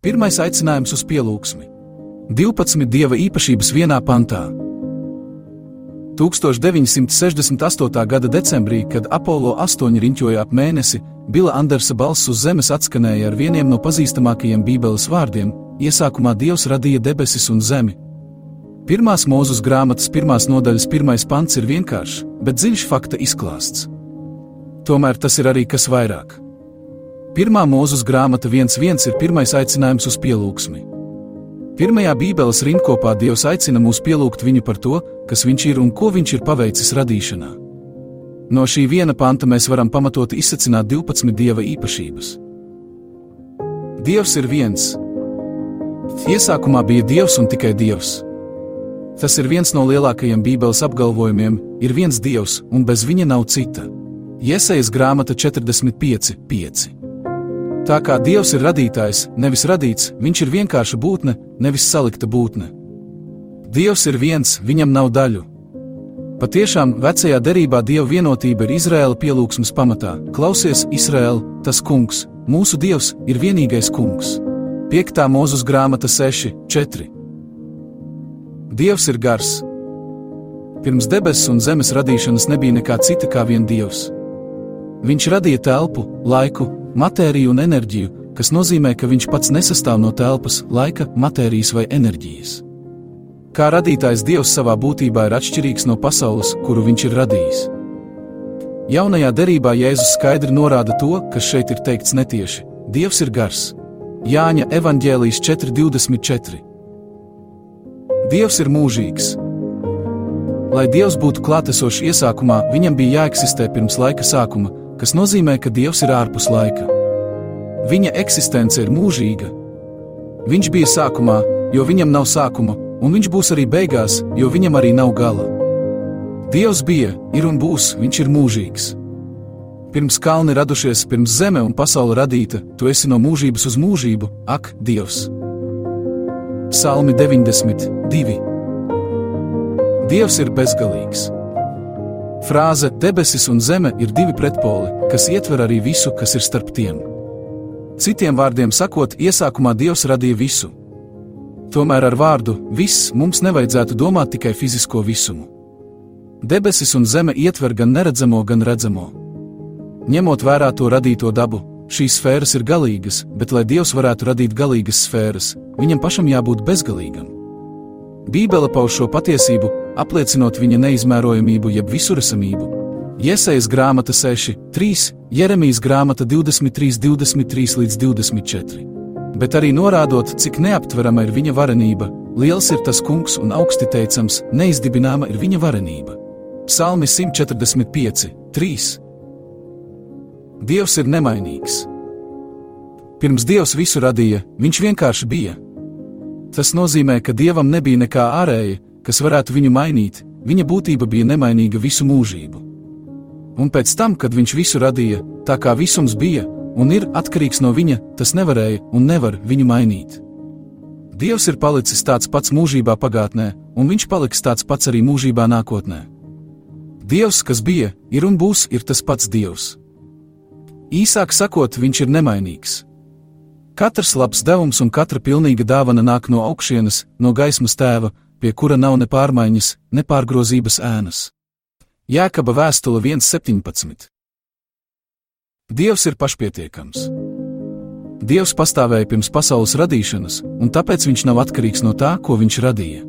Pirmais aicinājums uz pielūgsmi. 12 dieva īpašības vienā pantā. 1968. gada decembrī, kad Apollo 8 riņķoja ap mēnesi, Bila Andersa balss uz zemes atskanēja ar vieniem no pazīstamākajiem Bībeles vārdiem: Iesākumā Dievs radīja debesis un zemi. Pirmās mūzes grāmatas pirmās nodaļas pirmais pants ir vienkāršs, bet dziļš fakta izklāsts. Tomēr tas ir arī kas vairāk. Pirmā mūzes grāmata 1.1 ir pirmais aicinājums uz pielūgsmi. Pirmajā Bībeles rindkopā Dievs aicina mūs pielūgt viņu par to, kas viņš ir un ko viņš ir paveicis radīšanā. No šī viena panta mēs varam pamatot izsacināt 12 dieva īpašības. Dievs ir viens. Iesākumā bija Dievs un tikai Dievs. Tas ir viens no lielākajiem Bībeles apgalvojumiem - ir viens Dievs, un bez viņa nav cita. Iesaijas grāmata 45, 5. Tā kā Dievs ir radītājs, nevis radīts, viņš ir vienkārša būtne, nevis salikta būtne. Dievs ir viens, viņam nav daļu. Patiešām, vecajā derībā Dieva vienotība ir Izraēla pielūgsmes pamatā. Klausies, Izraēla, tas kungs, mūsu Dievs ir vienīgais kungs. 5. mūzes grāmata 6, 4. Dievs ir gars. Pirms debesu un zemes radīšanas nebija nekā cita kā vien Dievs. Viņš radīja telpu, laiku, matēriju un enerģiju, kas nozīmē, ka viņš pats nesastāv no telpas, laika, matērijas vai enerģijas. Kā radītājs Dievs savā būtībā ir atšķirīgs no pasaules, kuru viņš ir radījis. Jaunajā derībā Jēzus skaidri norāda to, kas šeit ir teikts netieši: Dievs ir gars. Jāņa evanģēlijas 4,24. Dievs ir mūžīgs. Lai Dievs būtu klātesošs iesākumā, viņam bija jāeksistē pirms laika sākuma, kas nozīmē, ka Dievs ir ārpus laika. Viņa eksistence ir mūžīga. Viņš bija sākumā, jo viņam nav sākuma, un viņš būs arī beigās, jo viņam arī nav gala. Dievs bija, ir un būs, viņš ir mūžīgs. Pirms kalni radušies, pirms zeme un pasaule radīta, tu esi no mūžības uz mūžību, ak, Dievs! Psalmi 92. Dievs ir bezgalīgs. Frāze debesis un zeme ir divi pretpoli, kas ietver arī visu, kas ir starp tiem. Citiem vārdiem sakot, iesākumā Dievs radīja visu, Tomēr ar vārdu viss mums nevajadzētu domāt tikai fizisko visumu. Debesis un zeme ietver gan neredzamo, gan redzamo. Ņemot vērā to radīto dabu, šīs sfēras ir galīgas, bet, lai Dievs varētu radīt galīgas sfēras, viņam pašam jābūt bezgalīgam. Bībele pauž šo patiesību, apliecinot viņa neizmērojamību jeb visuresamību. Iesaijas grāmata 6, 3, Jeremijas grāmata 23, 23 līdz 24 bet arī norādot, cik neaptverama ir viņa varenība. Liels ir tas kungs un augsti teicams, neizdibināma ir viņa varenība. Psalmi 145, 3. Dievs ir nemainīgs. Pirms Dievs visu radīja, viņš vienkārši bija. Tas nozīmē, ka Dievam nebija nekā ārēja, kas varētu viņu mainīt, viņa būtība bija nemainīga visu mūžību. Un pēc tam, kad viņš visu radīja, tā kā visums bija, un ir atkarīgs no viņa, tas nevarēja un nevar viņu mainīt. Dievs ir palicis tāds pats mūžībā pagātnē, un viņš paliks tāds pats arī mūžībā nākotnē. Dievs, kas bija, ir un būs, ir tas pats Dievs. Īsāk sakot, viņš ir nemainīgs. Katrs labs devums un katra pilnīga dāvana nāk no augšienes, no gaismas tēva, pie kura nav ne pārmaiņas, ne pārgrozības ēnas. Jēkaba vēstule 1.17. Dievs ir pašpietiekams. Dievs pastāvēja pirms pasaules radīšanas, un tāpēc viņš nav atkarīgs no tā, ko viņš radīja.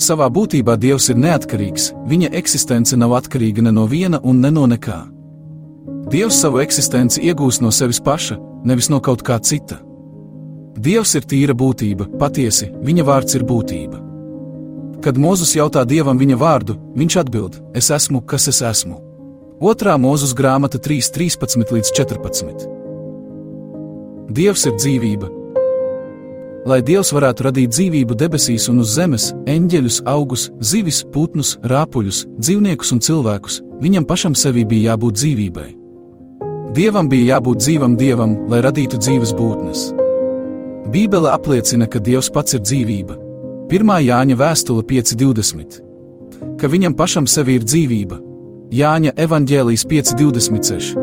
Savā būtībā Dievs ir neatkarīgs, viņa eksistence nav atkarīga ne no viena un ne no nekā. Dievs savu eksistenci iegūst no sevis paša, nevis no kaut kā cita. Dievs ir tīra būtība, patiesi, viņa vārds ir būtība. Kad Mozus jautā Dievam viņa vārdu, viņš atbild: Es esmu, kas es esmu. Otrā mūzes grāmata 3.13 līdz 14. Dievs ir dzīvība. Lai Dievs varētu radīt dzīvību debesīs un uz zemes, eņģeļus, augus, zivis, putnus, rāpuļus, dzīvniekus un cilvēkus, viņam pašam sevī bija jābūt dzīvībai. Dievam bija jābūt dzīvam dievam, lai radītu dzīves būtnes. Bībele apliecina, ka Dievs pats ir dzīvība. 1. Jāņa vēstule 5.20. Ka viņam pašam sevī ir dzīvība, Jāņa evanģēlijas 5,26,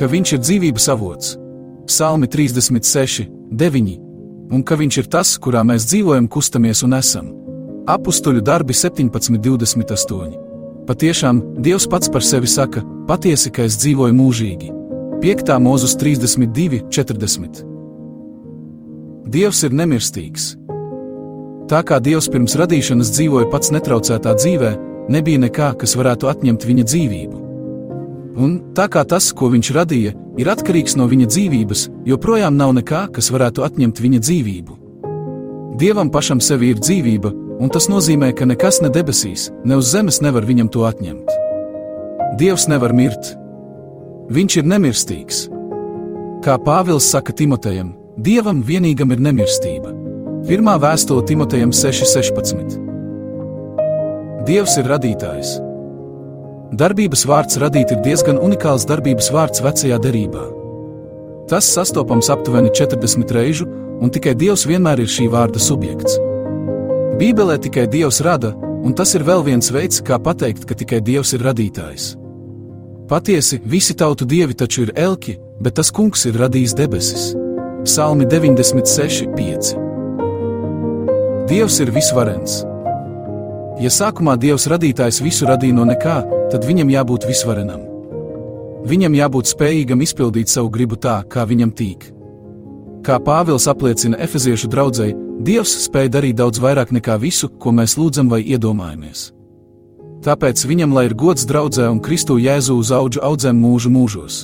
ka viņš ir dzīvības avots, Psalmi 36, 9, un ka Viņš ir tas, kurā mēs dzīvojam, kustamies un esam. Apustuļu darbi 17,28. Patiešām Dievs pats par sevi saka: Patiesi, ka es dzīvoju mūžīgi. 5. mūzus 32, 40. Dievs ir nemirstīgs. Tā kā Dievs pirms radīšanas dzīvoja pats netraucētā dzīvē, nebija nekā, kas varētu atņemt viņa dzīvību. Un tā kā tas, ko viņš radīja, ir atkarīgs no viņa dzīvības, joprojām nav nekā, kas varētu atņemt viņa dzīvību. Dievam pašam sevi ir dzīvība, un tas nozīmē, ka nekas ne debesīs, ne uz zemes nevar viņam to atņemt. Dievs nevar mirt. Viņš ir nemirstīgs. Kā Pāvils saka Timotejam, Dievam vienīgam ir nemirstība. Pirmā vēstule Timotejam 6.16. Dievs ir radītājs. Darbības vārds radīt ir diezgan unikāls darbības vārds vecajā derībā. Tas sastopams aptuveni 40 reižu, un tikai Dievs vienmēr ir šī vārda subjekts. Bībelē tikai Dievs rada, un tas ir vēl viens veids, kā pateikt, ka tikai Dievs ir radītājs. Patiesi, visi tautu dievi taču ir elki, bet tas kungs ir radījis debesis. Psalmi 96, 5. Dievs ir visvarens. Ja sākumā Dievs radītājs visu radīja no nekā, tad viņam jābūt visvarenam. Viņam jābūt spējīgam izpildīt savu gribu tā, kā viņam tīk. Kā Pāvils apliecina Efeziešu draugai, Dievs spēja darīt daudz vairāk nekā visu, ko mēs lūdzam vai iedomājamies. Tāpēc viņam lai ir gods draudzē un Kristu Jēzu uz augu audzēm mūžu mūžos.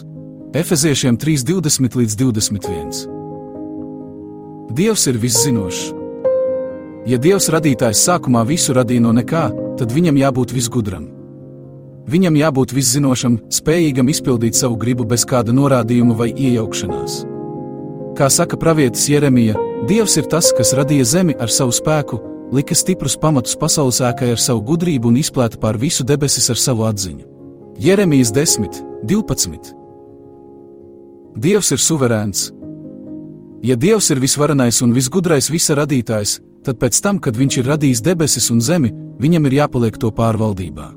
Efeziešiem 3:20 līdz 21. Dievs ir viszinošs. Ja Dievs radītājs sākumā visu radīja no nekā, tad viņam jābūt visgudram. Viņam jābūt viszinošam, spējīgam izpildīt savu gribu bez kāda norādījuma vai iejaukšanās. Kā saka pravietis Jeremija, Dievs ir tas, kas radīja zemi ar savu spēku, lika stiprus pamatus pasaules ēkai ar savu gudrību un izplēta pār visu debesis ar savu atziņu. Jeremijas 10, 12. Dievs ir suverēns. Ja Dievs ir visvarenais un visgudrais visa radītājs, tad pēc tam, kad viņš ir radījis debesis un zemi, viņam ir jāpaliek to pārvaldībā.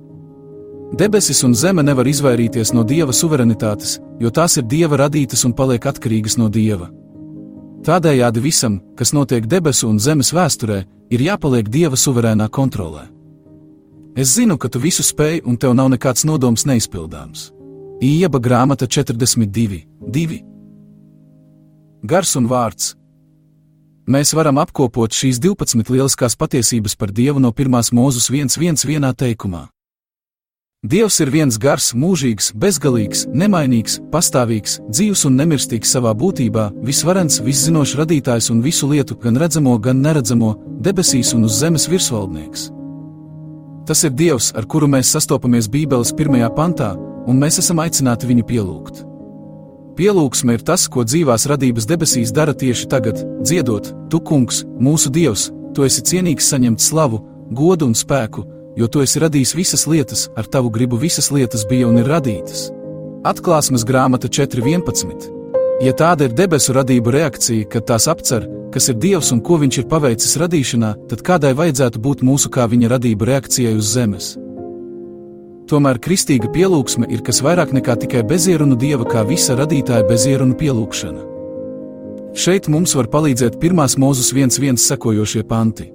Debesis un zeme nevar izvairīties no dieva suverenitātes, jo tās ir dieva radītas un paliek atkarīgas no dieva. Tādējādi visam, kas notiek debesu un zemes vēsturē, ir jāpaliek dieva suverēnā kontrolē. Es zinu, ka tu visu spēj un tev nav nekāds nodoms neizpildāms. Ieba grāmata 42, 2. Gars un vārds, Mēs varam apkopot šīs 12 lieliskās patiesības par Dievu no 1. mūzus 1.1. vienā teikumā. Dievs ir viens gars, mūžīgs, bezgalīgs, nemainīgs, pastāvīgs, dzīvs un nemirstīgs savā būtībā, visvarens, viszinošs radītājs un visu lietu, gan redzamo, gan neredzamo, debesīs un uz zemes virsvaldnieks. Tas ir Dievs, ar kuru mēs sastopamies Bībeles pirmajā pantā, un mēs esam aicināti viņu pielūgt. Pielūgsme ir tas, ko dzīvās radības debesīs dara tieši tagad, dziedot: Tu, kungs, mūsu dievs, tu esi cienīgs saņemt slavu, godu un spēku, jo tu esi radījis visas lietas, ar tavu gribu visas lietas bija un ir radītas. Atklāsmes grāmata 4.11. Ja tāda ir debesu radību reakcija, kad tās apcer, kas ir Dievs un ko Viņš ir paveicis radīšanā, tad kādai vajadzētu būt mūsu kā Viņa radību reakcijai uz zemes? Tomēr kristīga pielūgsme ir kas vairāk nekā tikai bezierunu dieva kā visa radītāja bezierunu pielūgšana. Šeit mums var palīdzēt pirmās viens viens sekojošie panti.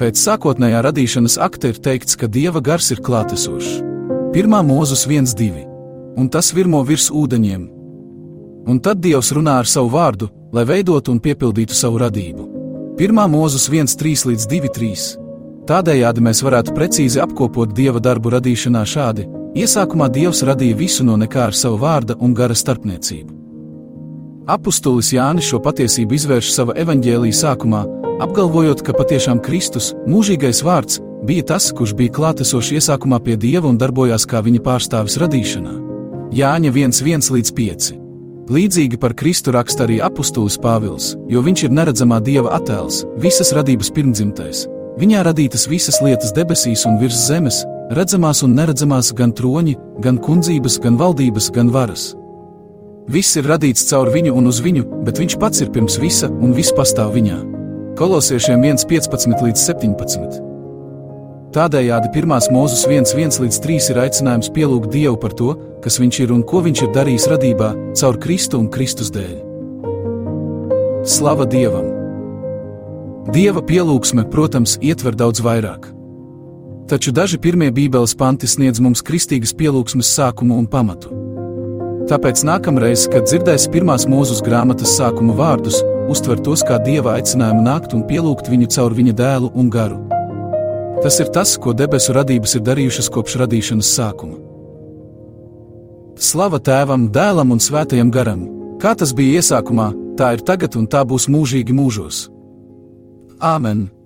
Pēc sākotnējā radīšanas akta ir teikts, ka dieva gars ir klātesošs. Pirmā viens divi, un tas virmo virs ūdeņiem. Un tad Dievs runā ar savu vārdu, lai veidotu un piepildītu savu radību. Pirmā mūzus 1, 3 līdz 2, 3. Tādējādi mēs varētu precīzi apkopot dieva darbu radīšanā šādi: Iesākumā dievs radīja visu no nekā ar savu vārda un gara starpniecību. Apostolis Jānis šo patiesību izvērš savā evaņģēlīja sākumā, apgalvojot, ka patiešām Kristus, mūžīgais vārds, bija tas, kurš bija klātesošs iesākumā pie dieva un darbojās kā viņa pārstāvis radīšanā. Jāņa 1,1 līdz 5. Līdzīgi par Kristu raksta arī apustulis Pāvils, jo viņš ir neredzamā dieva attēls, visas radības pirmdzimtais, Viņā radītas visas lietas debesīs un virs zemes, redzamās un neredzamās gan troņi, gan kundzības, gan valdības, gan varas. Viss ir radīts caur viņu un uz viņu, bet viņš pats ir pirms visa un viss pastāv viņā. Kolosiešiem 1,15 līdz 17. Tādējādi pirmās mūzus 1,1 līdz 3 ir aicinājums pielūgt Dievu par to, kas viņš ir un ko viņš ir darījis radībā caur Kristu un Kristus dēļ. Slava Dievam! Dieva pielūgsme, protams, ietver daudz vairāk. Taču daži pirmie Bībeles panti sniedz mums kristīgas pielūgsmes sākumu un pamatu. Tāpēc nākamreiz, kad dzirdēs pirmās mūzes grāmatas sākuma vārdus, uztver tos kā dieva aicinājumu nākt un pielūgt viņu caur viņa dēlu un garu. Tas ir tas, ko debesu radības ir darījušas kopš radīšanas sākuma. Slava tēvam, dēlam un svētajam garam, kā tas bija iesākumā, tā ir tagad un tā būs mūžīgi mūžos. Amen.